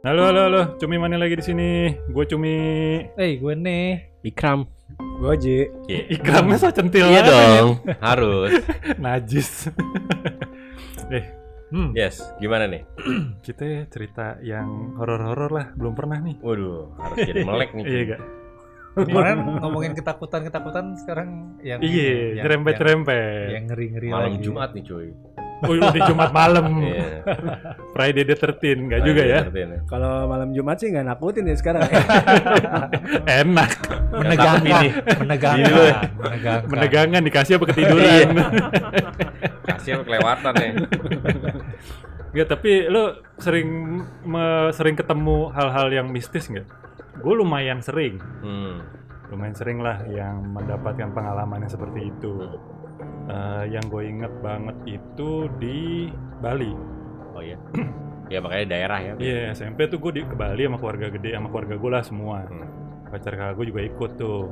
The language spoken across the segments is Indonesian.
Halo, halo, halo. Cumi mana lagi di sini? Gue Cumi. Eh, gue nih. Ikram. Gue Ji. Ikramnya so centil Iya dong, harus. Najis. eh, hmm, Yes, gimana nih? kita cerita yang horor-horor lah. Belum pernah nih. Waduh, harus jadi melek nih. Iya gak? Kemarin ngomongin ketakutan-ketakutan sekarang yang Iya, yang- nyerempet-nyerempet. Yang ngeri-ngeri Malam lagi. Jumat nih cuy. Oh, udah Jumat malam. Iya. Friday the 13, enggak juga ya? Kalau malam Jumat sih nggak nakutin ya sekarang. Enak. Menegangkan, Gini. menegangkan, loh. menegangkan. Menegangkan dikasih apa ketiduran. Kasih apa kelewatan ya. Enggak, tapi lo sering me- sering ketemu hal-hal yang mistis nggak? Gue lumayan sering. Hmm. lumayan sering lah yang mendapatkan pengalaman yang seperti itu. Eh, yang gue inget banget itu di Bali. Oh iya. Ya makanya daerah ya. Iya SMP tuh gue di ke Bali sama keluarga gede sama keluarga gue lah semua. Hmm. Pacar kakak gue juga ikut tuh.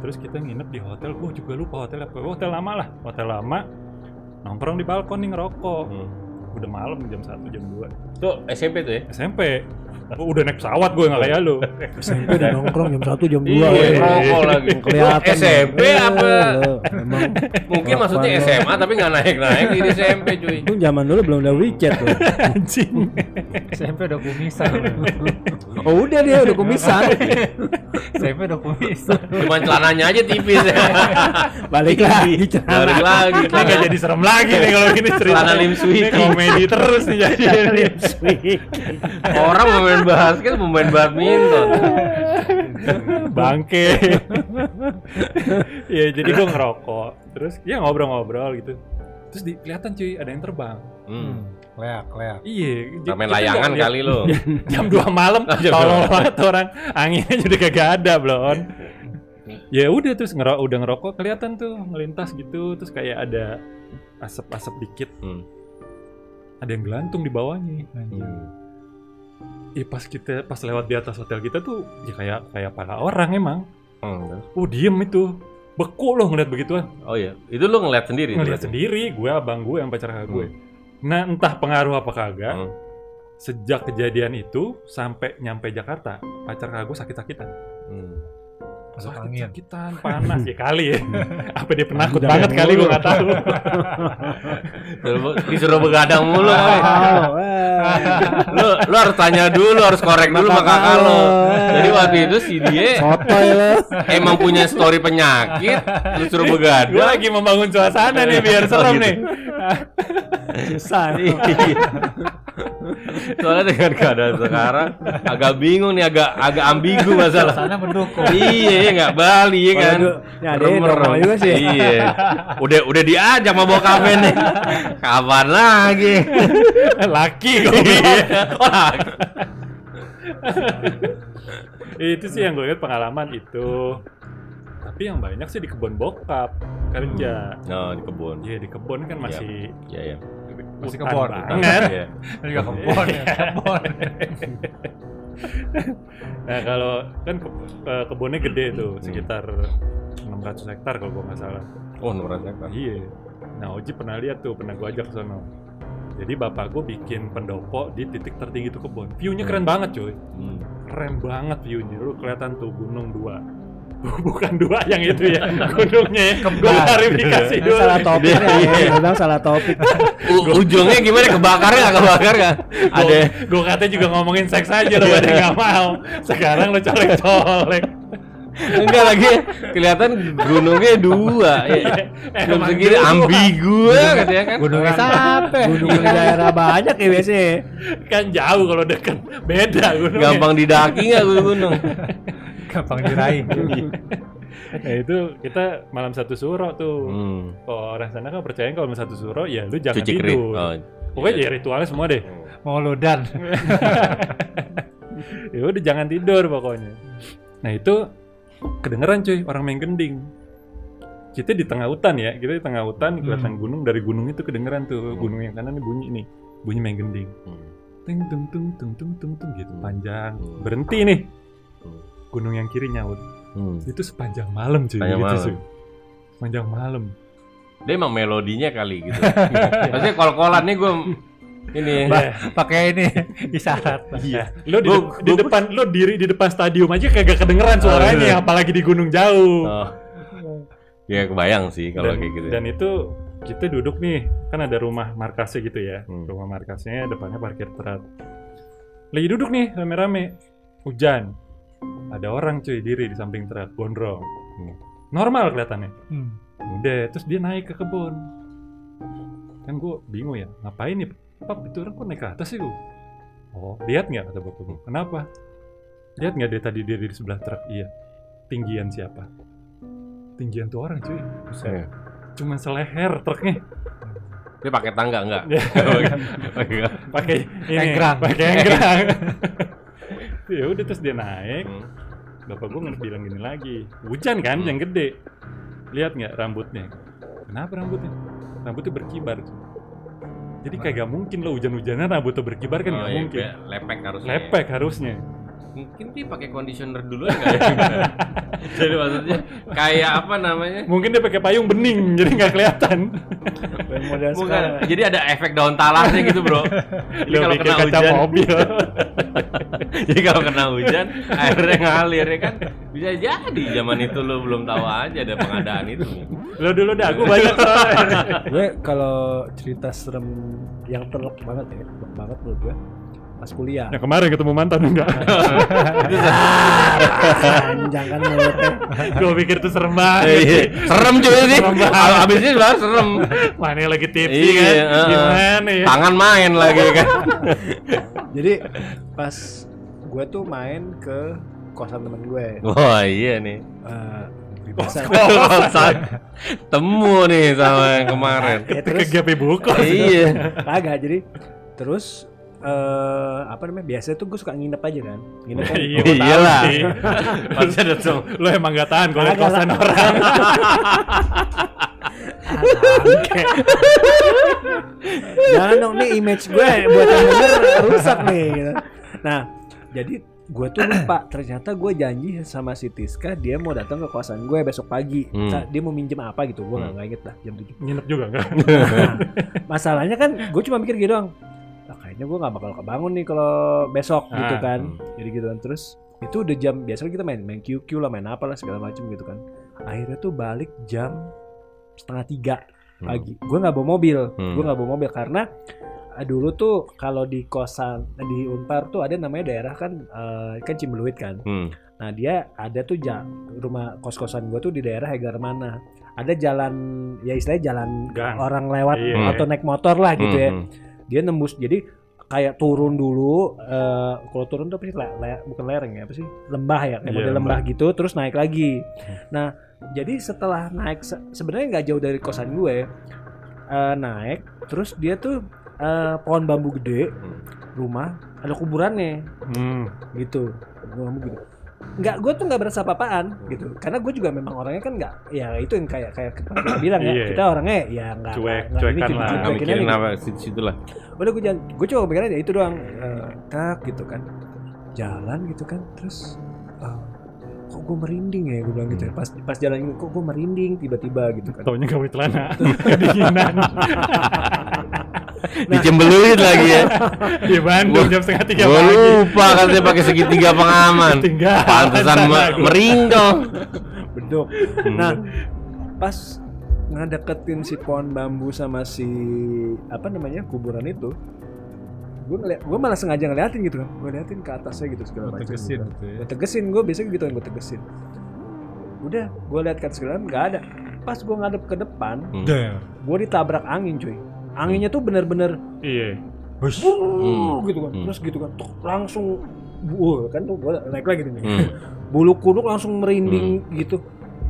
Terus kita nginep di hotel, gue juga lupa hotel apa. Hotel lama lah, hotel lama. Nongkrong di balkon nih ngerokok. Hmm. Udah malam jam 1 jam 2 Tuh SMP tuh ya? SMP. Udah naik pesawat gue nggak kayak lu. SMP udah nongkrong jam 1 jam 2 Iya, ya. rokok lagi. Kelihatan. SMP apa? Lo, Emang Mungkin maksudnya. SMA tapi nggak naik-naik di SMP cuy. itu zaman dulu belum ada WeChat tuh. Anjing. SMP udah kumisan. Oh udah dia udah kumisan. SMP udah kumisan. Cuman celananya aja tipis ya. Balik lagi. Balik lagi. Ini nggak jadi serem lagi nih kalau gini cerita. Celana lim komedi terus nih jadi. Orang pemain basket, pemain badminton. bangke ya jadi gue ngerokok terus ya ngobrol-ngobrol gitu terus di, kelihatan cuy ada yang terbang Hmm. Leak, leak. iya Main layangan kali lo. jam 2 malam Jam tolong dua. banget orang anginnya jadi kagak ada blon ya udah terus ngero udah ngerokok kelihatan tuh ngelintas gitu terus kayak ada asap-asap dikit Hmm. ada yang gelantung di bawahnya Anjir. Hmm. Ih pas kita pas lewat di atas hotel kita tuh ya kayak kayak pala orang emang Hmm. oh diem itu beku loh ngeliat begituan Oh iya, itu lo ngeliat sendiri? ngeliat berarti? sendiri gue abang gue yang pacar kakak gue nah entah pengaruh apa kagak Hmm. sejak kejadian itu sampai nyampe Jakarta pacar kakak gue sakit-sakitan Hmm. Masuk angin. sakit-sakitan panas ya kali ya apa dia penakut Udah banget kali gue nggak tahu Disuruh- Disuruh begadang mulu. kali. Oh, eh. lu lu harus tanya dulu, harus korek dulu sama kakak lo. Jadi waktu itu si dia lo. emang punya story penyakit, lu suruh gue begadang. lagi membangun suasana nih biar serem nih Susah. Soalnya dengan keadaan sekarang agak bingung nih, agak agak ambigu masalah. Sana mendukung. iya, iya nggak Bali ya kan. Merem-merem. normal juga sih. Iya. Udah udah diajak sama bokap nih. Kapan lagi? laki gue Iya. Oh, itu sih yang gue lihat pengalaman itu tapi yang banyak sih di kebun bokap kerja No, di kebun. Iya di kebun kan masih Iya, iya. Masih hutan kebun. banget. Iya. Ini juga kebon ya, kebon. Nah kalau kan ke, eh, kebunnya gede tuh sekitar 600 hektar kalau gue nggak salah. Oh, Nurul Zakar. Iya. Nah Oji pernah lihat tuh, pernah gue ajak ke sono. Jadi bapak gue bikin pendopo di titik tertinggi tuh kebun. View-nya keren banget cuy. Hmm. Keren banget view-nya. Lu kelihatan tuh gunung dua. Bukan dua yang itu ya, gunungnya ya. Gue klarifikasi Ini dulu. salah topik ya. Bilang salah topik. U- ujungnya gimana kebakarnya nggak kebakar kan? Ada gue katanya juga ngomongin seks aja lo pada nggak mau. Sekarang lo colek-colek. enggak lagi kelihatan gunungnya dua. Ya. Belum segini dua. ambigu ya katanya kan. Gunungnya siapa? Gunung di daerah banyak ya biasanya. kan jauh kalau deket beda gunungnya. Gampang didaki nggak gue gunung? Gampang diraih. Nah itu kita malam satu suro tuh. Hmm. Kalau orang sana kan percaya kalau malam satu suro ya lu jangan Cuci tidur. Oh. Pokoknya ya ritualnya semua deh. Mau ludan. ya udah jangan tidur pokoknya. Nah itu kedengeran cuy orang main gending. Kita di tengah hutan ya, kita di tengah hutan kelihatan gunung dari gunung itu kedengeran tuh Hmm. gunung yang kanan nih bunyi nih, bunyi main gending. Hmm. Ting tung tung tung tung tung tung gitu Hmm. panjang. Hmm. Berhenti nih. Gunung yang kiri nyaut. Hmm. Itu sepanjang malam cuy. Sepanjang gitu, malam. cuy. Sepanjang malam. Dia emang melodinya kali gitu. Maksudnya kol-kolan nih gue ini Ba- Pakai ini isyarat. Iya. Lo di, Gua- di gua- depan lo diri di depan stadium aja kagak kedengeran suaranya, apalagi di gunung jauh. oh. ya kebayang sih kalau dan, kayak gitu dan itu kita duduk nih, kan ada rumah markasnya gitu ya. Hmm. Rumah markasnya depannya parkir terat. Lagi duduk nih rame-rame. Hujan. Ada orang cuy diri di samping terat, gondrong. Hmm. Normal kelihatannya. Hmm. Udah, terus dia naik ke kebun. Kan gue bingung ya, ngapain nih? Pap, itu orang kok naik ke atas sih gue? Oh, lihat nggak kata bapak gue? Kenapa? Lihat nggak dia tadi diri di sebelah truk? Iya. Tinggian siapa? Tinggian tuh orang cuy. Iya. Cuman seleher truknya. dia pakai tangga enggak Iya. Pakai- Pakai ini, Enggrang. Pakai enggrang. ya udah terus dia naik. Hmm. Bapak gue bilang gini lagi, hujan kan yang gede. Lihat nggak rambutnya? Kenapa rambutnya? Rambutnya berkibar. Jadi kagak mungkin lo hujan-hujanan rambutnya berkibar kan Oh, nggak iya, mungkin. kayak lepek harusnya Lepek harusnya. Mungkin dia pakai conditioner dulu enggak ya jadi maksudnya kayak apa namanya Mungkin dia pakai payung bening jadi nggak kelihatan. Bukan, sekarang. jadi ada efek daun talasnya gitu bro jadi kalau kena kaca hujan mobil. jadi kalau kena hujan airnya ngalir ya kan bisa jadi zaman itu lo belum tahu aja ada pengadaan itu lo dulu dah, aku banyak soalnya. gue kalau cerita serem yang terlek banget ya terlek banget menurut gue pas kuliah Yang kemarin ketemu mantan enggak? panjang kan mulutnya gue pikir itu serem banget. iya. serem juga sih abis ini sebenarnya serem Mana lagi tipsy Iya, kan? heeh. Gimana ya? tangan main lagi kan jadi pas gue tuh main ke kosan temen gue wah iya nih Eh, biasa Kosan. temu nih sama yang kemarin ya, Ke terus GP Bukos. iya kagak jadi terus eh apa namanya biasanya tuh gue suka nginep aja kan nginep kan Iya, tahu Iyalah. sih. pasti ada tuh Lo emang gak tahan kalau kosan lah. orang. Jangan dong nih image gue buat yang denger rusak nih. gitu. Nah, jadi gue tuh lupa ternyata gue janji sama si Tiska dia mau datang ke kosan gue besok pagi. Hmm. Nah, Dia mau minjem apa gitu, gue nggak Hmm. nggak inget lah jam 7 Nginep juga enggak? Nah, masalahnya kan gue cuma mikir gitu doang. "Ah, kayaknya gue nggak bakal kebangun nih kalau besok Ah, gitu kan. hmm. Jadi gitu kan terus itu udah jam biasanya kita main main QQ lah main apa lah segala macem gitu kan. Akhirnya tuh balik jam setengah tiga Hmm. pagi. Gue nggak bawa mobil, Hmm. gue nggak bawa mobil karena eh, dulu tuh kalau di kosan di Unpar tuh ada namanya daerah kan eh, kan Cimbeluit kan. Hmm. Nah dia ada tuh ja- rumah kos kosan gue tuh di daerah Hegar mana. Ada jalan ya istilahnya jalan Gang. orang lewat Iya. atau naik motor lah gitu ya. Hmm. Dia nembus jadi kayak turun dulu eh kalau turun tuh apa sih Le- le- bukan lereng ya apa sih lembah ya kayak Iya, model lembah. lembah gitu terus naik lagi. Nah jadi setelah naik se- sebenarnya nggak jauh dari kosan gue eh, naik terus dia tuh eh, pohon bambu gede Hmm. rumah ada kuburannya Hmm. gitu ngomong gitu nggak gue tuh nggak berasa apa-apaan gitu karena gue juga memang orangnya kan nggak ya itu yang kayak kayak kita bilang ya Iya. kita orangnya ya nggak Cuek, cuekan ini, lah. Nggak mikirin aja apa situ situ lah udah gue jangan gue cuma kepikiran ya itu doang Eh, tak gitu kan jalan gitu kan terus eh, kok gue merinding ya gue bilang gitu ya pas pas jalan ini kok gue merinding tiba-tiba gitu kan Taunya gawe celana. Kedinginan. dicembeluin lagi ya. Di Bandung jam setengah tiga Gua pagi. lupa kan dia pakai segitiga pengaman. Pantesan me- bedok Hmm. nah pas ngedeketin si pohon bambu sama si apa namanya kuburan itu gue ngeliat gue malah sengaja ngeliatin gitu kan. Gue liatin ke atasnya gitu segala macam Tegesin gitu. gitu ya. gue tegesin gue biasanya gitu yang gue tegesin. Udah gue liat ke atas segala macam nggak ada. Pas gue ngadep ke depan Hmm. Gue ditabrak angin cuy anginnya tuh bener-bener Iya. "Wuh," Hmm. gitu kan Hmm. terus gitu kan tuh langsung Wuh, kan tuh gue naik lagi nih Hmm. bulu kuduk langsung merinding gitu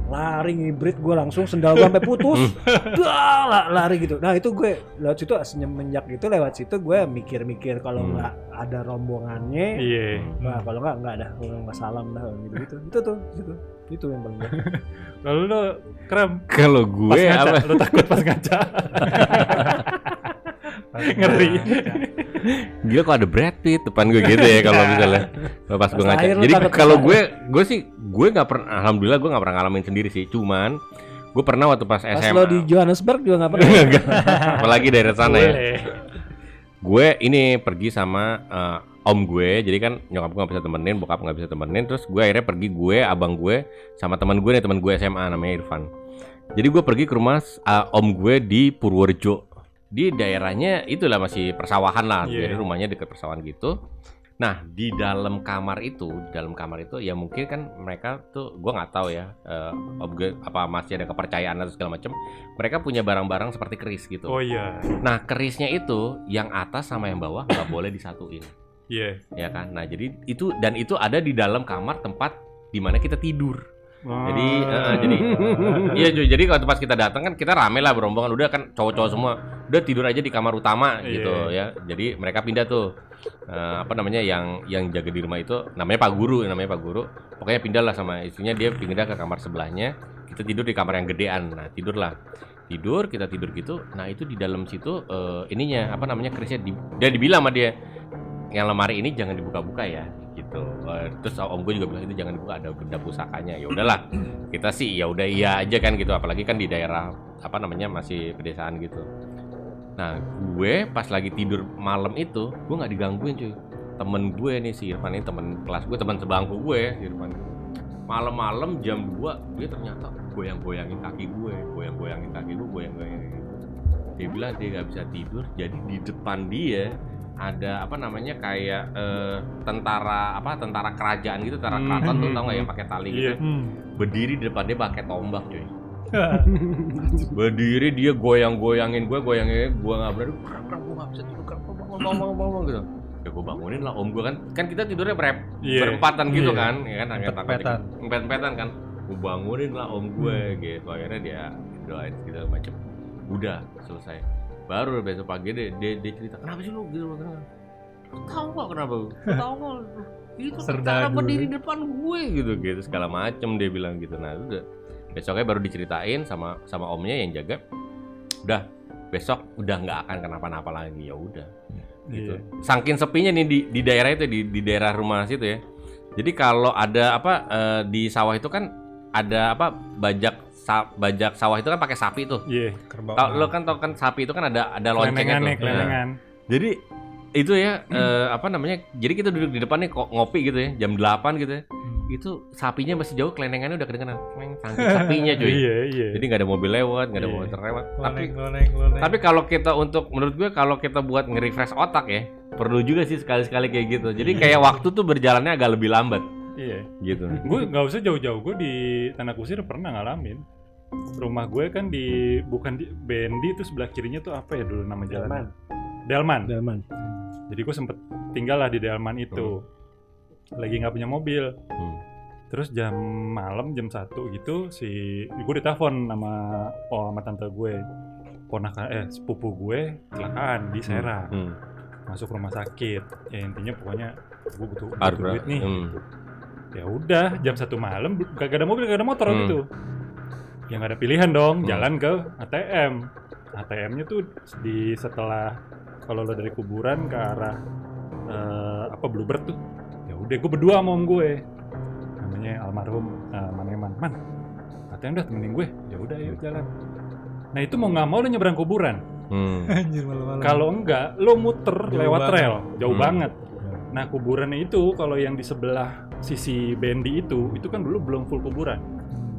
lari ngibrit gue langsung sendal gue sampai putus Dah, la- lari gitu nah itu gue lewat situ semenjak itu lewat situ gue mikir-mikir kalau Hmm. nggak ada rombongannya Iya. Wah, kalau nggak nggak ada kalau nggak salam dah gitu gitu itu tuh itu itu yang paling Lalu lo kram kalau pas gue ngaca. apa Lo takut pas ngaca. Ngeri. Gila kok ada Brad Pitt depan gue gitu ya kalau misalnya kalau pas gue Pas ngaca. lu Jadi kalau pas gue gue sih gue nggak pernah alhamdulillah gue nggak pernah ngalamin sendiri sih. Cuman gue pernah waktu pas pas SMA. lo di Johannesburg juga nggak pernah. Apalagi daerah sana ya. Gue ini pergi sama eh, om gue jadi kan nyokap gue nggak bisa temenin bokap nggak bisa temenin terus gue akhirnya pergi gue abang gue sama teman gue nih teman gue SMA namanya Irfan jadi gue pergi ke rumah eh, om gue di Purworejo di daerahnya itulah masih persawahan lah Iya. jadi rumahnya deket persawahan gitu nah di dalam kamar itu di dalam kamar itu ya mungkin kan mereka tuh gue nggak tahu ya om gue apa masih ada kepercayaan atau segala macam mereka punya barang-barang seperti keris gitu Oh iya. Nah, kerisnya itu yang atas sama yang bawah nggak boleh disatuin, Iya. ya kan? Nah, jadi itu dan itu ada di dalam kamar tempat di mana kita tidur. Jadi, Ah. eh, jadi iya cuy. Jadi kalau pas kita datang kan kita rame lah berombongan udah kan cowok-cowok semua udah tidur aja di kamar utama Iya. gitu ya. Jadi mereka pindah tuh eh, apa namanya yang yang jaga di rumah itu namanya Pak Guru, namanya Pak Guru. Pokoknya pindah lah sama istrinya dia pindah ke kamar sebelahnya. Kita tidur di kamar yang gedean. Nah, tidurlah. Tidur, kita tidur gitu. Nah, itu di dalam situ eh, ininya apa namanya kerisnya di, dia dibilang sama dia yang lemari ini jangan dibuka-buka ya gitu. Terus om gue juga bilang itu jangan dibuka ada benda pusakanya. Ya udahlah. Kita sih ya udah iya aja kan gitu apalagi kan di daerah apa namanya masih pedesaan gitu. Nah, gue pas lagi tidur malam itu, gue nggak digangguin cuy. Temen gue nih si Irfan ini temen kelas gue, teman sebangku gue si Irfan. Malam-malam jam 2 dia ternyata goyang-goyangin kaki gue, goyang-goyangin kaki gue, goyang-goyangin. Dia bilang dia nggak bisa tidur, jadi di depan dia ada apa namanya kayak eh, tentara apa tentara kerajaan gitu, tentara Hmm. keraton tuh tau nggak yang pakai tali gitu. Iya. Hmm. Berdiri di depan dia pakai tombak cuy. berdiri dia goyang-goyangin gue goyangin gue nggak berani gue nggak bisa tidur bangun bangun bangun bangun gitu ya gue bangunin lah om gue kan kan kita tidurnya berep Iya. berempatan gitu Iya. kan ya kan Empet-empetan. empet-empetan kan gue bangunin lah om gue gitu akhirnya dia doain segala macem udah selesai baru besok pagi dia dia, dia cerita kenapa sih lu gitu kenapa? Tahu nggak kenapa tahu nggak. Itu cara berdiri depan gue gitu gitu segala macem dia bilang gitu. Nah itu udah besoknya baru diceritain sama sama omnya yang jaga udah besok udah nggak akan kenapa-napa lagi ya udah gitu. Iya. saking sepinya nih di di daerah itu di di daerah rumah situ ya. Jadi kalau ada apa eh, di sawah itu kan ada apa bajak sa- bajak sawah itu kan pakai sapi tuh Iya. Kerbau. Tau, lo kan tau kan sapi itu kan ada ada loncengnya tuh nih, kelenengan. Nah, jadi itu ya eh, apa namanya jadi kita duduk di depan nih kok ngopi gitu ya jam 8 gitu ya itu sapinya masih jauh kelenengannya udah kedengeran Kleng, saking sapinya cuy Iya, iya. jadi nggak ada mobil lewat nggak ada Iya. motor lewat tapi Loneng, loneng, loneng. tapi kalau kita untuk menurut gue kalau kita buat nge-refresh otak ya perlu juga sih sekali-sekali kayak gitu jadi kayak waktu tuh berjalannya agak lebih lambat Iya. gitu. Gue nggak usah jauh-jauh gue di tanah kusir pernah ngalamin. Rumah gue kan di bukan di Bendi itu sebelah kirinya tuh apa ya dulu nama jalan Delman. Delman. jadi gue sempet tinggal lah di Delman itu. Lagi nggak punya mobil. Hmm. terus jam malam jam satu gitu si gue ditelepon sama oh sama tante gue ponakan eh sepupu gue kecelakaan di Serang Hmm. masuk rumah sakit. Ya intinya pokoknya gue butuh, butuh duit nih. Hmm. Ya udah jam satu malam gak ada mobil gak ada motor Hmm. gitu ya nggak ada pilihan dong Hmm. jalan ke ATM ATM-nya tuh di setelah kalau lo dari kuburan ke arah eh, apa Bluebird tuh ya udah gue berdua sama om gue namanya almarhum eh, Maneman man ATM dah temenin gue ya udah yuk jalan nah itu mau nggak mau lo nyebrang kuburan Hmm. Anjir malam-malam. kalau enggak lo muter Jauh lewat banget. rel jauh Hmm. banget Nah kuburannya itu kalau yang di sebelah sisi Bendi itu itu kan dulu belum full kuburan.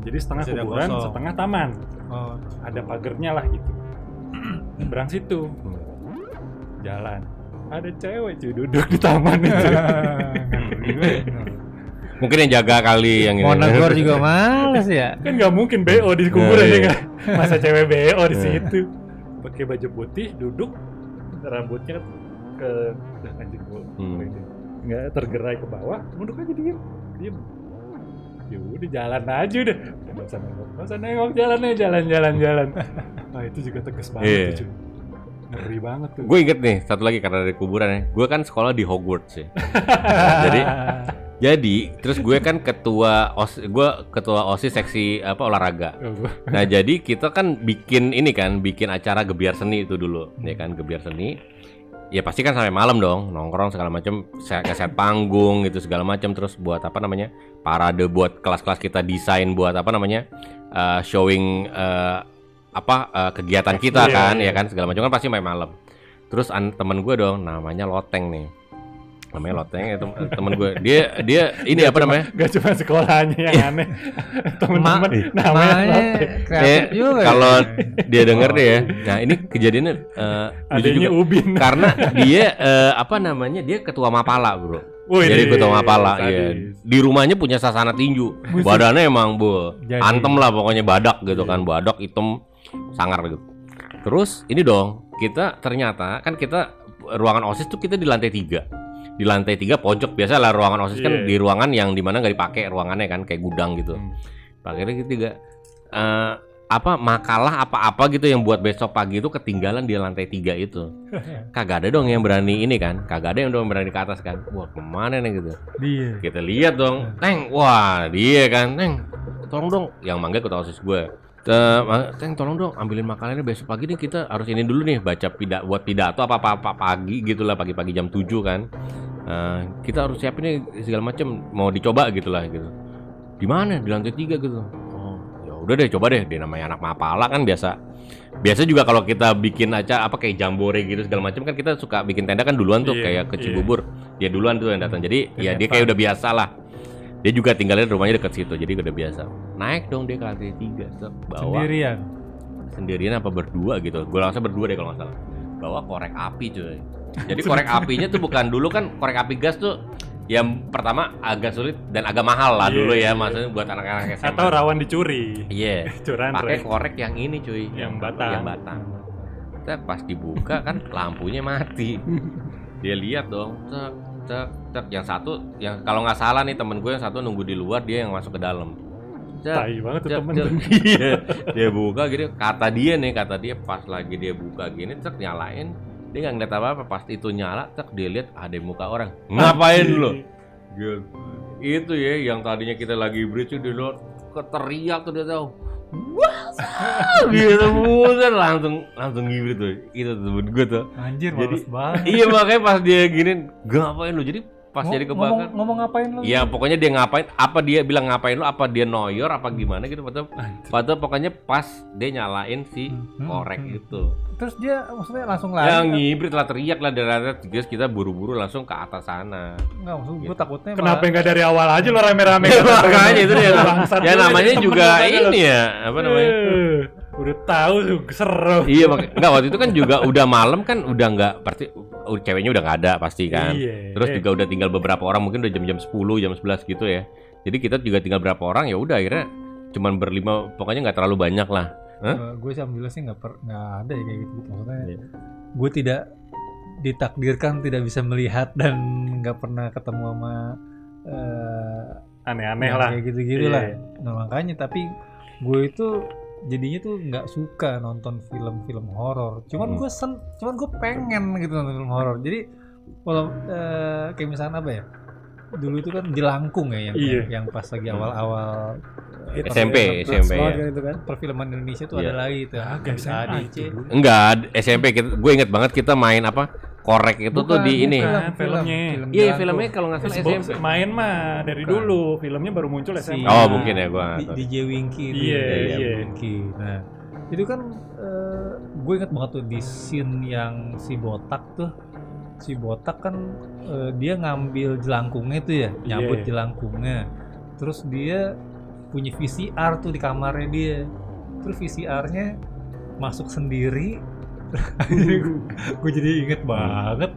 Jadi setengah Masih kuburan, setengah taman. Oh, Ada pagernya lah gitu. Nyebrang situ. Jalan. Ada cewek cuy duduk di taman itu. mungkin yang jaga kali yang ini Mau negor juga males ya. kan nggak mungkin BO di kuburan Nah, ya iya. kan. Masa cewek BO di Nah. situ. Pakai baju putih, duduk, rambutnya ke udah anjing gua. Hmm. Nggak tergerai ke bawah, nunduk aja diem, diem. Ya udah jalan aja udah. Nggak usah nengok, nggak usah nengok jalannya jalan jalan jalan. Nah itu juga tegas banget Iya. tuh, cuy. Ngeri banget tuh. gue inget nih satu lagi karena dari kuburan ya gue kan sekolah di Hogwarts ya jadi jadi terus gue kan ketua os gue ketua osis seksi apa olahraga gua- Nah jadi kita kan bikin ini kan, bikin acara gebiar seni itu dulu, ya kan gebiar seni. Ya pasti kan sampai malam dong, nongkrong segala macam, set set panggung gitu segala macam, terus buat apa namanya parade buat kelas-kelas kita desain buat apa namanya eh, showing eh, apa eh, kegiatan kita Iya, kan, iya. ya kan segala macam kan pasti main malam. terus an- temen gue dong namanya Loteng nih namanya Loteng ya tem- temen gue. Dia dia ini apa namanya? Gak cuma sekolahnya yang aneh, temen-temen namanya Namanya kreatif juga. ya. kalau dia denger deh ya. Nah ini kejadiannya eh, lucu Adanya juga. Ubin. karena dia eh, apa namanya dia ketua Mapala bro. Wih, jadi ketua Mapala sadis. ya di rumahnya punya sasana tinju. Badannya emang bu Jadi. antem lah pokoknya badak gitu kan badak hitam sangar gitu. Terus ini dong kita ternyata kan kita ruangan osis tuh kita di lantai tiga di lantai tiga pojok biasa lah ruangan osis kan Iya. di ruangan yang di mana nggak dipakai ruangannya kan kayak gudang gitu Hmm. Pakainya ketiga eh apa makalah apa-apa gitu yang buat besok pagi itu ketinggalan di lantai tiga itu. Kagak ada dong yang berani ini kan, kagak ada yang dong berani ke atas kan. Wah ke mana nih gitu. Dia. Kita lihat dong, Teng, wah dia kan, Teng, tolong dong, yang manggil ketua osis gue. Teng, tolong dong, ambilin makalahnya besok pagi nih kita harus ini dulu nih baca pidat buat pidato apa apa, apa pagi gitulah pagi-pagi jam 7 kan. Eh, kita harus siapin nih segala macem mau dicoba gitulah gitu. Di mana? Di lantai tiga gitu. Oh, ya udah deh coba deh. Dia namanya anak mapala kan biasa. Biasa juga kalau kita bikin aja apa kayak jambore gitu segala macam kan kita suka bikin tenda kan duluan tuh Iya, kayak ke iya. Cibubur. Dia duluan tuh yang datang. Jadi ya dia kayak udah biasa lah. Dia juga tinggalnya rumahnya deket situ, jadi udah biasa. Naik dong dia ke lantai tiga, set, bawa Sendirian. sendirian apa berdua gitu. Gue rasa berdua deh kalau nggak salah. Bawa korek api cuy. Jadi korek apinya tuh bukan dulu kan korek api gas tuh yang pertama agak sulit dan agak mahal lah Iya, dulu ya iya. maksudnya buat anak-anak SMA. Atau rawan dicuri. Iya. Curan Pakai korek yang ini cuy, Yang batang. Yang batang. Kita pas dibuka kan lampunya mati. Dia lihat dong, cek cek cek yang satu yang kalau nggak salah nih temen gue yang satu nunggu di luar dia yang masuk ke dalam. Cek, Tai banget tuh cek, temen. cek. Iya. dia buka gitu, kata dia nih, kata dia pas lagi dia buka gini, cek nyalain, dia nggak ngeliat apa-apa. Pas itu nyala, cek dia lihat ada muka orang. Ngapain lo? Gitu. Itu ya yang tadinya kita lagi bridge di luar keteriak tuh dia tahu. Wah, gitu buset langsung langsung gibrit tuh. Itu tuh temen gue tuh. Anjir, Jadi- banget. iya makanya pas dia gini, gak ngapain lu? Jadi pas Ngo- jadi ngomong, kebakar. ngomong ngapain lu? Iya pokoknya dia ngapain? Apa dia bilang ngapain lu? Apa dia noyor? Apa gimana gitu? Padahal, padahal pokoknya pas dia nyalain si Hmm, korek hmm. itu. Terus dia maksudnya langsung Ya lari. ngibrit lah teriak lah dari atas. Terus kita buru-buru langsung ke atas sana. Enggak, maksud gue Gitu. takutnya Kenapa nggak dari awal aja lo rame-rame? Ya, makanya itu dia. Ya namanya juga ini ya apa namanya? Udah tahu tuh seru. Iya mak enggak waktu itu kan juga udah malam kan udah nggak pasti uh, ceweknya udah nggak ada pasti kan. Iya. Terus juga udah tinggal beberapa orang mungkin udah jam-jam 10, jam 11 gitu ya. Jadi kita juga tinggal berapa orang ya udah akhirnya cuman berlima pokoknya nggak terlalu banyak lah. Hah? gue sih alhamdulillah sih nggak per- nggak ada ya kayak gitu maksudnya Iya. gue tidak ditakdirkan tidak bisa melihat dan nggak pernah ketemu sama eh, Aneh-aneh yang lah. kayak gitu-gitu Iya. lah nah makanya tapi gue itu jadinya tuh nggak suka nonton film-film horor cuman Hmm. gue sen cuman gue pengen gitu nonton film horor jadi kalau eh, kayak misalnya apa ya dulu itu kan jelangkung ya yang Iya. yang pas lagi awal-awal eh, Hits SMP, SMP, ya. kan itu kan. perfilman Indonesia tuh Iya. ada lagi SMA ADC itu. Enggak, SMP kita, gue inget banget kita main apa? Korek itu tuh Bukan, di ini. filmnya. Iya, jelangkung. filmnya kalau nggak salah SMP. main mah dari Bukan. dulu, filmnya baru muncul Si- SMA. Oh, mungkin ya gua. DJ Winky itu Iya, ya, iya. Winky. Nah, itu kan eh, gue inget banget tuh di scene yang si botak tuh si botak kan eh, dia ngambil jelangkungnya itu ya Iya. jelangkungnya terus dia punya VCR tuh di kamarnya dia terus VCR-nya masuk sendiri gue jadi inget banget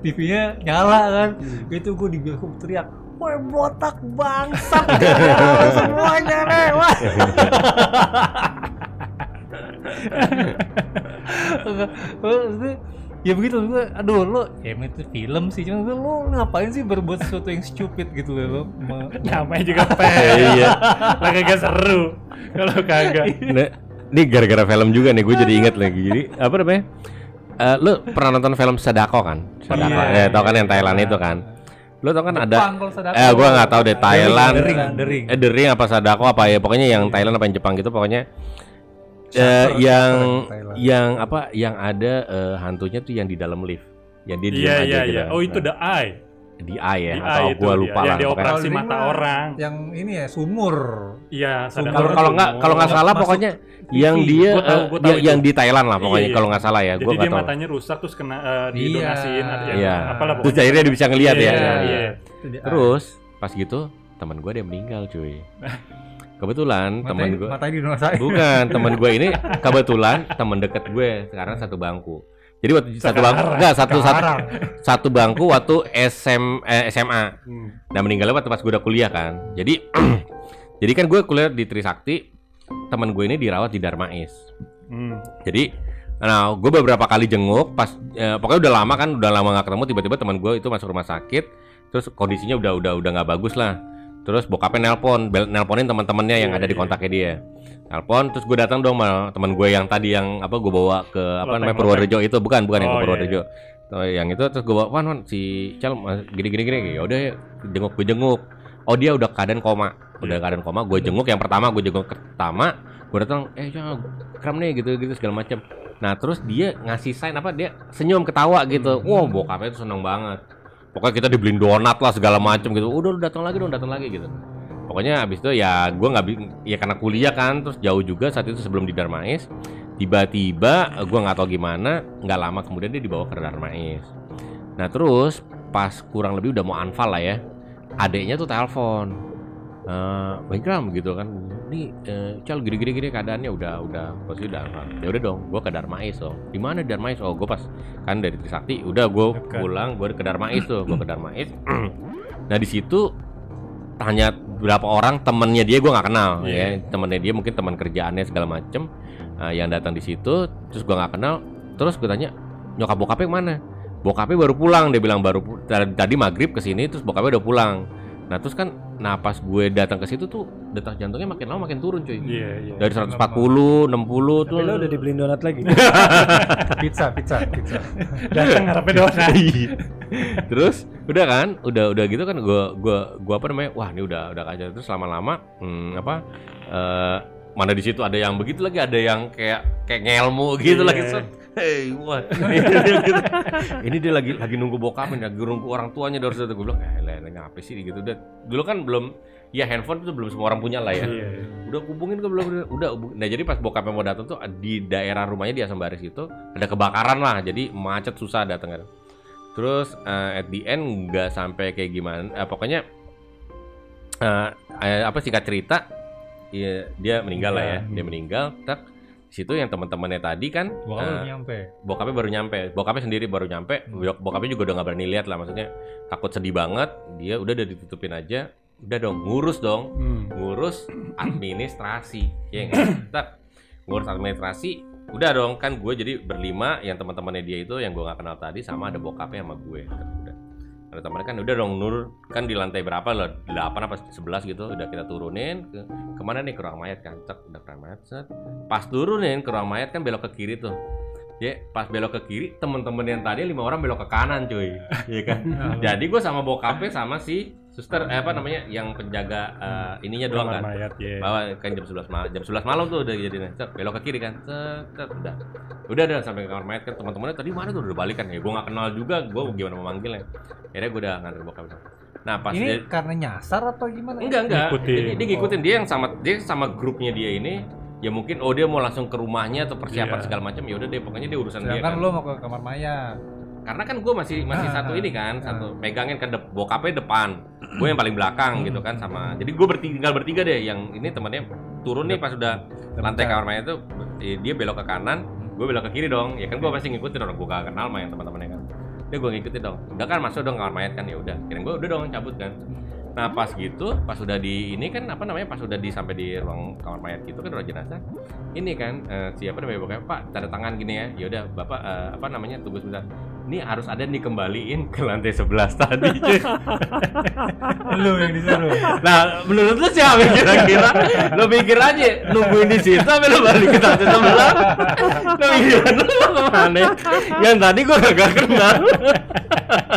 TV-nya nyala kan itu gue di bioskop teriak Woi botak bangsat semuanya lewat ya begitu gue aduh lo ya emang itu film sih cuma gue, lo ngapain sih berbuat sesuatu yang stupid gitu loh lo Namanya juga pengen. Iya. Lah kagak seru. Kalau kagak. Ini gara-gara film juga nih, gue jadi inget lagi. Jadi apa namanya? Eh, lu pernah nonton film Sadako kan? Sadako, Iya. eh, tau kan yang Thailand itu kan? Lu tau kan ada? Jepang kalau sadako. Eh, gua nggak tahu deh Thailand. The Ring, The Ring. Eh, The Ring apa Sadako apa ya? Pokoknya yang Thailand apa yang Jepang gitu, pokoknya. Eh, Shutter, yang Thailand. yang apa? Yang ada eh, hantunya tuh yang di dalam lift, yang dia diem Iya aja iya gitu. iya. Oh itu Nah, The Eye. Di eye ya Di atau eye itu gua dia, lupa yang lah. pokoknya. dioperasi mata orang. Yang ini ya sumur. Iya, Kalau kalau nggak kalau nggak salah Masuk pokoknya yang TV. dia Gua tahu, eh, gua dia- tahu yang di Thailand lah pokoknya Iya, iya. kalau nggak salah ya. Jadi Gua dia nggak tahu. matanya rusak terus kena uh, Iya. didonasiin ada yang Iya. apalah Terus akhirnya dia bisa ngelihat ya. Iya, Iya. iya. Dia. Terus pas gitu teman gue dia meninggal cuy. Kebetulan teman gue matanya bukan teman gue ini kebetulan teman deket gue sekarang satu bangku. Jadi waktu satu bangku enggak satu satu Sekarang. satu bangku waktu SM eh, SMA. Hmm. Nah meninggalnya waktu pas gue udah kuliah kan. Jadi jadi kan gue kuliah di Trisakti. Teman gue ini dirawat di Darmais. Hmm. Jadi nah gue beberapa kali jenguk pas eh, pokoknya udah lama kan udah lama nggak ketemu tiba-tiba teman gue itu masuk rumah sakit terus kondisinya udah udah udah nggak bagus lah terus bokapnya nelpon bel- nelponin teman-temannya yang Iya, ada di iya. kontaknya dia. Nelpon terus gue datang dong sama teman gue yang tadi yang apa gue bawa ke apa Loteng, namanya Purworejo itu. Bukan bukan yang ke Oh, iya, Purworejo. Tuh, yang itu terus gue bawa Wan, Wan si Cal gini gini gini. Ya udah ya, jenguk gue jenguk. Oh dia udah keadaan koma. Udah Iya. keadaan koma gue jenguk yang pertama gue jenguk pertama gue datang eh Cal kram nih gitu gitu segala macam nah terus dia ngasih sign apa dia senyum ketawa gitu. Wow bokapnya itu seneng banget pokoknya kita dibeliin donat lah segala macam gitu. Udah lu datang lagi dong datang lagi gitu. Pokoknya abis itu ya gue nggak ya karena kuliah kan terus jauh juga saat itu sebelum di Darmais. Tiba-tiba gue nggak tahu gimana nggak lama kemudian dia dibawa ke Darmais. Nah terus pas kurang lebih udah mau anfal lah ya adiknya tuh telepon eh Bang Ikram gitu kan nih eh, cal gini gini gini keadaannya udah udah pasti udah anfal ya udah dong gue ke Darmais oh. Di mana Darmais oh gue pas kan dari Trisakti. Udah gue pulang gue ke Darmais tuh. Gue ke Darmais nah di situ tanya berapa orang temennya dia gue nggak kenal Iya. ya. Temennya dia mungkin teman kerjaannya segala macem uh, yang datang di situ terus gue nggak kenal. Terus gue tanya nyokap bokapnya ke mana? Bokapnya baru pulang dia bilang baru tadi maghrib ke sini terus bokapnya udah pulang nah terus kan nah pas gue datang ke situ tuh detak jantungnya makin lama makin turun cuy Iya, iya. dari 140 60 tuh Tapi lo udah dibeliin donat lagi. pizza, pizza, pizza. Datang ngarepnya doang. Iya. terus udah kan udah udah gitu kan gua gua gua apa namanya wah ini udah udah kacau terus lama-lama hmm, apa eh, mana di situ ada yang begitu lagi ada yang kayak kayak ngelmu gitu Iya. lagi set. Hey, wah. ini dia lagi lagi nunggu bokapnya, lagi nunggu orang tuanya dari situ. Gue bilang, eh, lah, ngapa sih gitu. Dan dulu kan belum, ya handphone itu belum semua orang punya lah ya Iya, iya. udah hubungin ke belum udah nah jadi pas bokapnya mau datang tuh di daerah rumahnya di Asam Baris itu ada kebakaran lah jadi macet susah datang kan terus eh, at the end nggak sampai kayak gimana eh, pokoknya eh, eh, apa singkat cerita ya, dia meninggal lah ya Meninggal. dia meninggal tak situ yang teman-temannya tadi kan eh, belum nyampe. bokapnya baru nyampe bokapnya sendiri baru nyampe. Bok- bokapnya juga udah nggak berani lihat lah maksudnya takut sedih banget. Dia udah udah ditutupin aja. Udah dong ngurus dong. Hmm. ngurus administrasi ya nggak? Ngurus administrasi udah dong. Kan gue jadi berlima yang teman-temannya dia itu yang gue nggak kenal tadi sama ada bokapnya sama gue. Udah ada temannya kan udah dong nur. Kan di lantai berapa lah? Delapan apa sebelas gitu. Udah kita turunin ke ke mana nih? Ke ruang mayat kan. Cek udah ke ruang mayat set. pas turunin ke ruang mayat kan belok ke kiri tuh. Ya pas belok ke kiri temen-temen yang tadi lima orang belok ke kanan cuy. Ya kan? Jadi gue sama bokapnya sama si suster eh, apa namanya yang penjaga eh, ininya doang kan? mayat ya. bawa kan jam 11 malam jam 11 malam tuh udah jadi set, belok ke kiri kan? Set, udah. Udah udah sampai ke kamar mayat kan. Teman-temannya tadi mana tuh? Udah balikan ya? Gue nggak kenal juga. Gue gimana mau manggilnya akhirnya gue udah nganter bokap nah pas Ini dia karena nyasar atau gimana? enggak enggak. Ngikutin. dia, dia ngikutin. Dia yang sama dia sama grupnya dia ini ya mungkin oh dia mau langsung ke rumahnya atau persiapan Iya. segala macam ya udah deh pokoknya dia urusan dia Sedangkan kan. lo mau ke kamar mayat. Karena kan gue masih masih Ah, satu ah, ini kan ah. satu pegangin ke dep bokapnya depan gue yang paling belakang gitu kan sama jadi gue bertiga tinggal bertiga deh yang ini temennya turun nih pas udah lantai kamar mayat itu eh, dia belok ke kanan gue belok ke kiri dong. Ya kan gue pasti ngikutin orang gue gak kenal yang teman-temannya kan. Dia gue ngikutin dong. Udah kan masuk dong kamar mayat kan ya udah. Kira gue udah dong cabut kan. Nah pas gitu pas udah di ini kan apa namanya pas udah di sampai di ruang kamar mayat gitu kan ruang jenazah. Ini kan eh, siapa namanya bokapnya pak tanda tangan gini ya. Ya udah bapak eh, apa namanya tunggu sebentar ini harus ada dikembaliin ke lantai 11 tadi cuy. Lo yang disuruh. Nah, menurut lu siapa kira-kira? Lu pikir aja nungguin di situ sampai lu balik ke lantai 11. Lu mikir lu ke mana? Yang tadi gua gak kenal.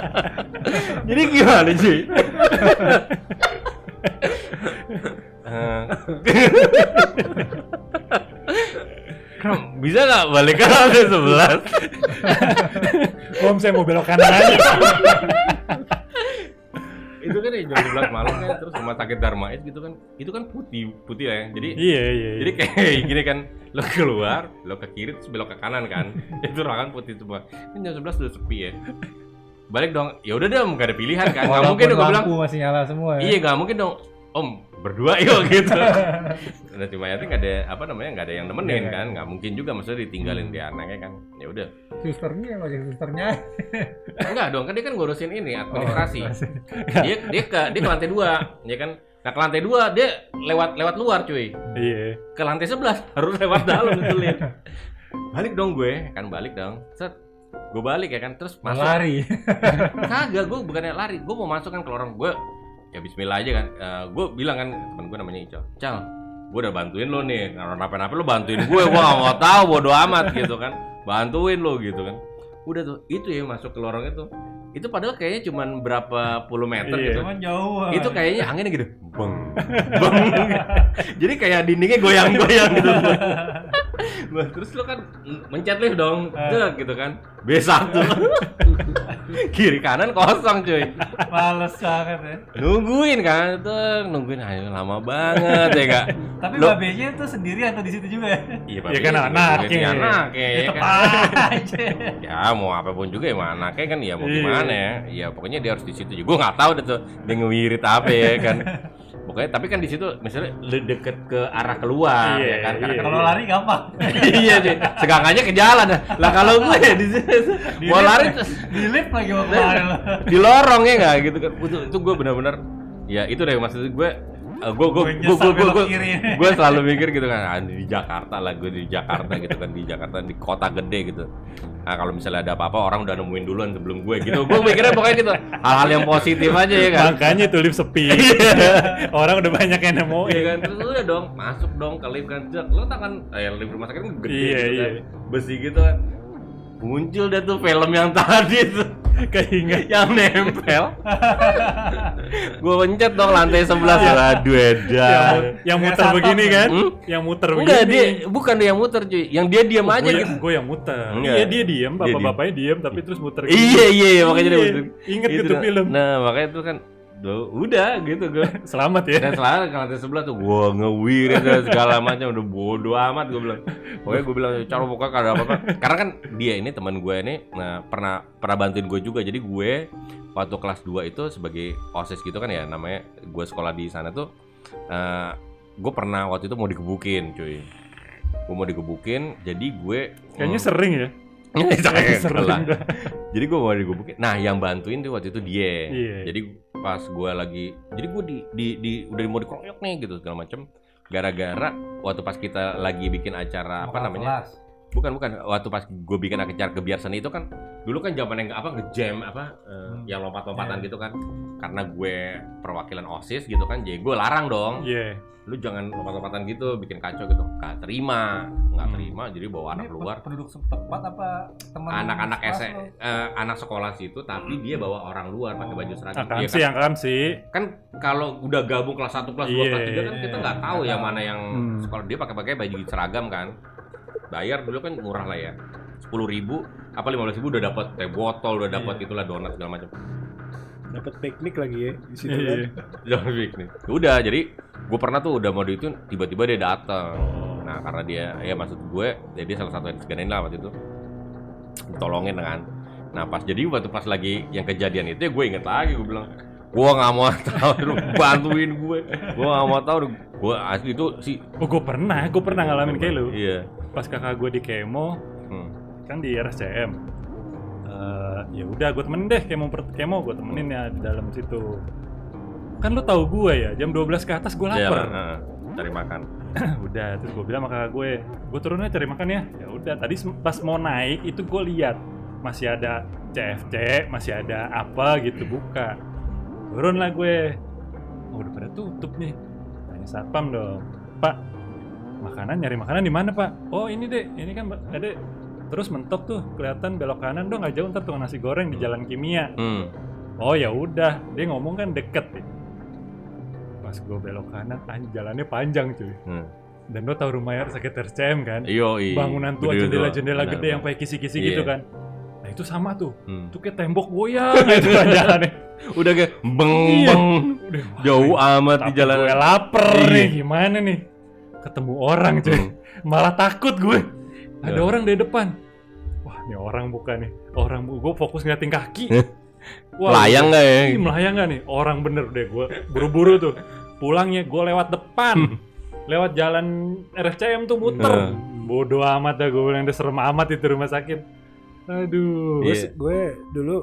Jadi gimana sih? Kram, bisa nggak balik ke lantai 11? Om saya mau belok kanan aja. jam 11 malam kan terus rumah sakit Darmais gitu kan. Itu kan putih putih ya. Jadi Iya, iya. jadi kayak gini kan lo keluar lo ke kiri terus belok ke kanan kan. Itu ruangan putih semua. Kan jam 11 udah sepi ya. Balik dong. Ya udah dong gak ada pilihan kan. Nggak mungkin dong gue bilang masih nyala semua ya. iya nggak mungkin dong. Om berdua yuk gitu. Udah cuma ya nggak ada apa namanya nggak ada yang nemenin Iya. kan? Nggak mungkin juga maksudnya ditinggalin dia anaknya kan? Ya udah. Susternya apa sih susternya? enggak dong kan dia kan ngurusin ini Oh, administrasi. dia dia ke dia ke lantai dua ya kan? Nah ke lantai dua dia lewat lewat luar cuy. Iya. ke lantai 11 harus lewat dalam ya balik dong gue kan balik dong. Set gue balik ya kan? Terus masuk. Lari. kagak gue bukannya lari gue mau masuk kan ke lorong. Gue ya Bismillah aja kan. Eh, gue bilang kan temen gue namanya Ical Cal gue udah bantuin lo nih. Kalau kenapa-napa lo bantuin gue gue gak mau tahu bodo amat gitu kan. Bantuin lo gitu kan. Udah tuh itu ya masuk ke lorong itu. Itu padahal kayaknya cuman berapa puluh meter Iya. gitu. Cuman jauh. itu kayaknya anginnya gitu beng beng. Jadi kayak dindingnya goyang-goyang gitu. Terus lo kan mencet lift dong Dek, gitu kan. B1 kiri kanan kosong cuy males banget ya. nungguin kan tuh nungguin ayo lama banget ya kak Tapi Lo- babenya tuh sendiri atau di situ juga ya? iya Ya kan anaknya. anak Ya ya tetep kan aja. ya mau apa pun juga ya anaknya kan ya mau Iya. gimana ya ya pokoknya dia harus di situ juga gue nggak tahu deh tuh dia ngewirit apa ya kan pokoknya tapi kan di situ misalnya deket ke arah keluar Iya, ya kan karena iya. Kalau lari gampang. iya sih segangannya ke jalan dah. lah kalau gue di situ Di mau lift- lari terus Di lift lagi mau kemarin lo. di lorong ya nggak gitu kan itu, itu gue benar-benar ya itu deh maksud gue gue gue Gue gue gue gue selalu mikir gitu kan ah, di Jakarta lah gue di Jakarta gitu kan di Jakarta di kota gede gitu. Nah kalau misalnya ada apa-apa orang udah nemuin duluan sebelum gue gitu. Gue mikirnya pokoknya gitu hal-hal yang positif aja ya kan? Makanya itu lift sepi. Orang udah banyak yang nemuin. Iya kan? Terus udah dong masuk dong ke lift kan. Lo tau kan eh, lift rumah sakit kan gede Iya, gitu kan iya. besi gitu kan. Muncul dah tuh film yang tadi tuh Keinget. yang nempel gue pencet dong lantai 11 waduh Yang, edan mu- yang muter begini kan? Hmm? Yang muter enggak begini. dia bukan dia yang muter cuy yang dia diam aja gue, gitu gue yang muter. Enggak. Iya dia diem, Dia bapak-bapaknya diem, tapi terus muter. iya iya iya, makanya dia Iya, muter Inget Itu gitu film. nah makanya itu kan Duh, udah gitu gue Selamat ya. dan selalu ke lantai sebelah tuh gue ngewirit dan segala macam. Udah bodo amat gue bilang. Pokoknya gue bilang cara pokoknya kalau ada apa-apa. Karena kan dia ini teman gue ini nah, pernah pernah bantuin gue juga. Jadi gue waktu kelas 2 itu sebagai osis gitu kan ya namanya gue sekolah di sana tuh eh, gue pernah waktu itu mau digebukin cuy. Gue mau digebukin jadi gue Kayaknya sering ya. Dah. Jadi gue mau digebukin. Nah, yang bantuin tuh waktu itu dia. Iya. Jadi pas gue lagi, jadi gue di, di, di udah mau dikeroyok nih gitu segala macem. Gara-gara waktu pas kita lagi bikin acara apa namanya? kelas. Bukan bukan. Waktu pas gue bikin acara kebiar seni itu kan dulu kan zaman yang apa ngejam apa eh, Hmm. yang lompat-lompatan Iya. gitu kan. Karena gue perwakilan osis gitu kan, jadi gue larang dong. Iya. Lu jangan lompat-lompatan gitu, bikin kacau gitu. Gak terima, nggak Hmm. terima. Jadi bawa anak Ini keluar penduduk setempat apa teman anak-anak kelas S lo? eh, anak sekolah situ tapi dia bawa orang luar pakai baju seragam. Akan Iya sih, kan, akan sih. kan kalau udah gabung kelas 1 kelas 2 Iya, kelas 3 kan kita nggak tahu nggak ya tahu. mana yang Hmm. sekolah dia pakai pakai baju seragam kan. Bayar dulu kan murah lah ya. 10.000 ribu apa 15 ribu udah dapat teh botol udah dapat Iya. itulah donat segala macam Dapat piknik lagi ya di situ kan. Iya. jangan piknik udah jadi gue pernah tuh udah mau itu tiba-tiba dia datang nah karena dia ya maksud gue jadi dia salah satu yang diseganain lah waktu itu tolongin kan nah pas jadi waktu pas lagi yang kejadian itu ya gue inget lagi gue bilang gue nggak mau tahu lu bantuin gue gue nggak mau tahu gue asli itu sih Oh, gue pernah, gue pernah ngalamin kayak lu. iya Pas kakak gue di kemo, Hmm. kan di RSCM. Eh, ya udah, gue temenin deh kemo per kemo, gue temenin ya di dalam situ. Kan lu tahu gue ya, jam 12 ke atas gue Iya, lapar. cari makan udah, terus gue bilang sama kakak gue, gue turunnya cari makan ya. Ya udah, tadi pas mau naik itu gue lihat masih ada CFC, masih ada apa gitu buka. Turun lah gue. Oh, udah pada tutup nih. Tanya satpam dong. Pak, makanan nyari makanan di mana pak? Oh ini deh, ini kan ada terus mentok tuh kelihatan belok kanan dong nggak jauh ntar tukang nasi goreng di Jalan Kimia. hmm. Oh ya udah, dia ngomong kan deket nih. Pas gue belok kanan, jalannya panjang cuy. Hmm. Dan lo tau rumah sakit RCM kan? Iyo, iya. Bangunan tua tuh. jendela-jendela Benar, gede yang pakai kisi-kisi Iya. gitu kan. Nah itu sama tuh. Hmm. Itu kayak tembok goyang itu kan jalannya. Udah kayak beng Iya. beng Udah jauh amat di jalan. gue lapar Iya. nih gimana nih ketemu orang cuy. Hmm. malah takut gue. Ada Ya. orang di depan. Wah ini orang bukan nih. Orang gue fokus ngeliatin kaki. Melayang nggak ya? ini melayang gak nih? Orang bener deh gue buru-buru tuh. Pulangnya gue lewat depan. Lewat jalan RSCM tuh muter. Nah. bodoh amat dah gue bilang udah serem amat itu rumah sakit. Aduh. Gue, Iya. gue dulu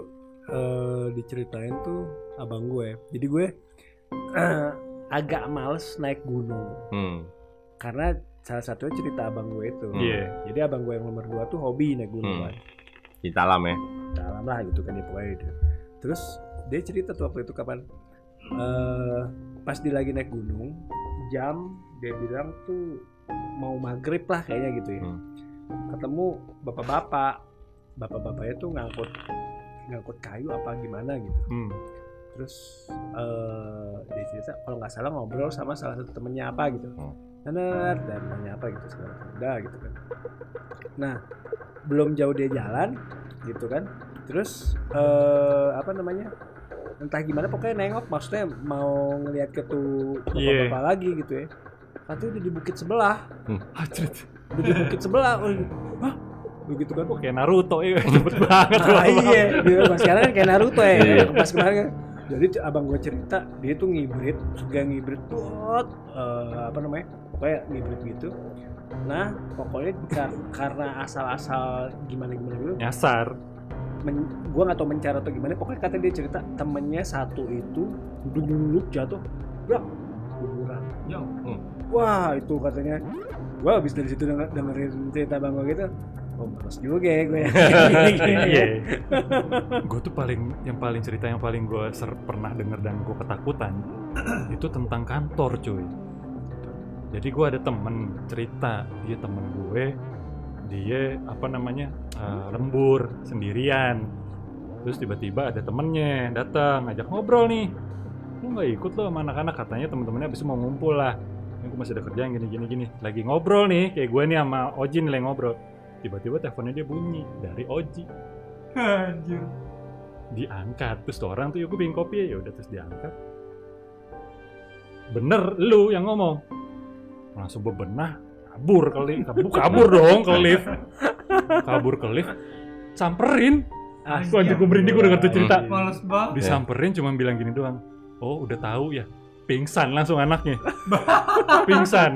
eh, diceritain tuh abang gue. Jadi gue eh, agak males naik gunung. Hmm. Karena salah satunya cerita abang gue itu iya jadi abang gue yang nomor dua tuh hobi naik gunung Hmm. Di dalam ya. dalam lah gitu kan ya pokoknya gitu. terus dia cerita tuh waktu itu kapan eh pas dia lagi naik gunung jam dia bilang tuh mau maghrib lah kayaknya gitu ya Hmm. ketemu bapak-bapak bapak-bapaknya tuh ngangkut ngangkut kayu apa gimana gitu hmm. terus eh dia cerita kalau nggak salah ngobrol sama salah satu temennya apa gitu Hmm. Nanar, dan nanya apa gitu segala udah gitu kan nah belum jauh dia jalan gitu kan terus eh apa namanya entah gimana pokoknya nengok maksudnya mau ngelihat ke tuh Iya. bapak-bapak lagi gitu ya katanya udah di bukit sebelah Hajrit. udah di bukit sebelah oh, hah begitu kan kayak Naruto ya cepet banget Ah, iya, dia pas sekarang kan kayak Naruto ya. Iya. Pas kemarin kan. Jadi tuh abang gue cerita dia tuh ngibrit, suka ngibrit tuh eh, apa namanya? Pokoknya ngibrit gitu. Nah, pokoknya kar- karena asal-asal gimana gimana gitu, nyasar men- gua nggak tahu mencara atau gimana. Pokoknya kata dia cerita temennya satu itu duduk jatuh, brak, kuburan. Hmm. Wah itu katanya, gua habis dari situ denger, dengerin cerita bang gue gitu. Oh, males juga ya gue. iya gue tuh paling yang paling cerita yang paling gue ser pernah denger dan gue ketakutan itu tentang kantor cuy jadi gue ada temen cerita dia temen gue dia apa namanya eh, lembur sendirian. Terus tiba-tiba ada temennya datang ngajak ngobrol nih. Lu nggak ikut lo sama anak-anak katanya temen-temennya abis itu mau ngumpul lah. Ini gue masih ada kerjaan gini gini gini. Lagi ngobrol nih kayak gue nih sama Oji nih lagi ngobrol. Tiba-tiba teleponnya dia bunyi dari Oji. Anjir. diangkat terus tuh orang tuh ya gue kopi ya udah terus diangkat. Bener lu yang ngomong langsung bebenah kabur ke lift. Kabur, kabur dong ke lift. Kabur ke lift samperin. Ah, Gua anjir gue merinding gue denger tuh cerita. Males banget. disamperin cuma bilang gini doang. Oh udah tahu ya. Pingsan langsung anaknya. Pingsan.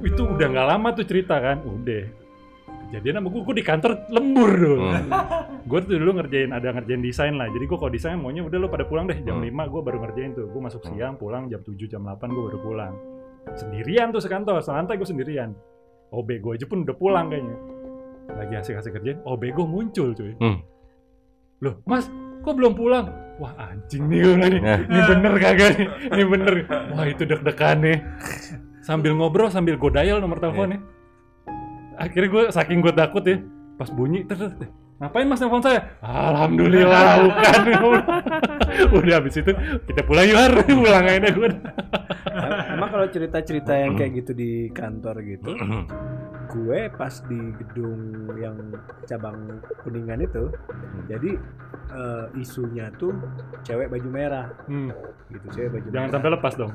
Itu udah nggak lama tuh cerita kan. Udah. Kejadian sama gue gue di kantor lembur dong Hmm. gue tuh dulu ngerjain ada ngerjain desain lah. Jadi gue kalau desain maunya udah lo pada pulang deh jam Hmm. 5 gue baru ngerjain tuh. Gue masuk Hmm. siang pulang jam 7 jam 8 gue baru pulang sendirian tuh sekantor santai gue sendirian. OB gue aja pun udah pulang kayaknya. Lagi asik-asik kerjain OB gue muncul cuy. Hmm. loh mas kok belum pulang? Wah anjing nih gue nih. Nah. ini bener kagak nih? Ini bener. Wah itu deg-degan nih. Sambil ngobrol sambil gue dial nomor teleponnya. Akhirnya gue saking gue takut ya pas bunyi terus, ngapain mas telepon saya? Alhamdulillah bukan. Udah habis itu kita pulang yuk Har. pulang aja gue Emang kalau cerita-cerita yang kayak gitu di kantor gitu, gue pas di gedung yang cabang kuningan itu, jadi eh, isunya tuh cewek baju merah, Hmm, gitu cewek baju jangan merah. sampai lepas dong.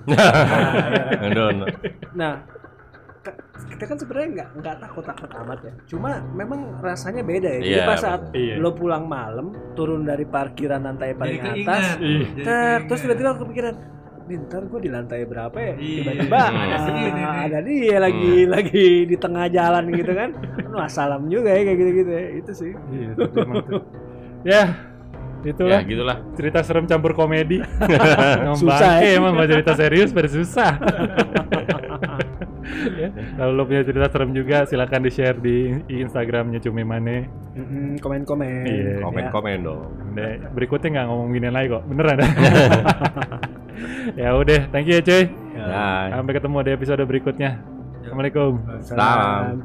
Aduh, aduh. Nah, kita kan sebenarnya nggak nggak takut-takut amat ya. Cuma memang rasanya beda ya. Jadi Iya, pas saat. Iya. lo pulang malam, turun dari parkiran lantai paling Jadi atas. Iya. Keinget. terus tiba-tiba kepikiran, "Nih, ntar gue di lantai berapa ya? Iya. Tiba-tiba Hmm. Ada nih. ah, ada dia lagi lagi di tengah jalan gitu kan. Wah salam juga ya kayak gitu-gitu ya. Itu sih. Iya, emang tuh. ya itulah Ya gitulah. cerita serem campur komedi Susah, ya. emang kalau cerita serius pada susah ya, kalau lo punya cerita serem juga silakan di share di Instagramnya Cumi Mane Mm-mm, Komen-komen. Iya. Ya. Komen-komen dong. Deh, berikutnya nggak ngomong gini lagi kok beneran ya udah thank you ya cuy Bye. sampai ketemu di episode berikutnya Assalamualaikum Salam.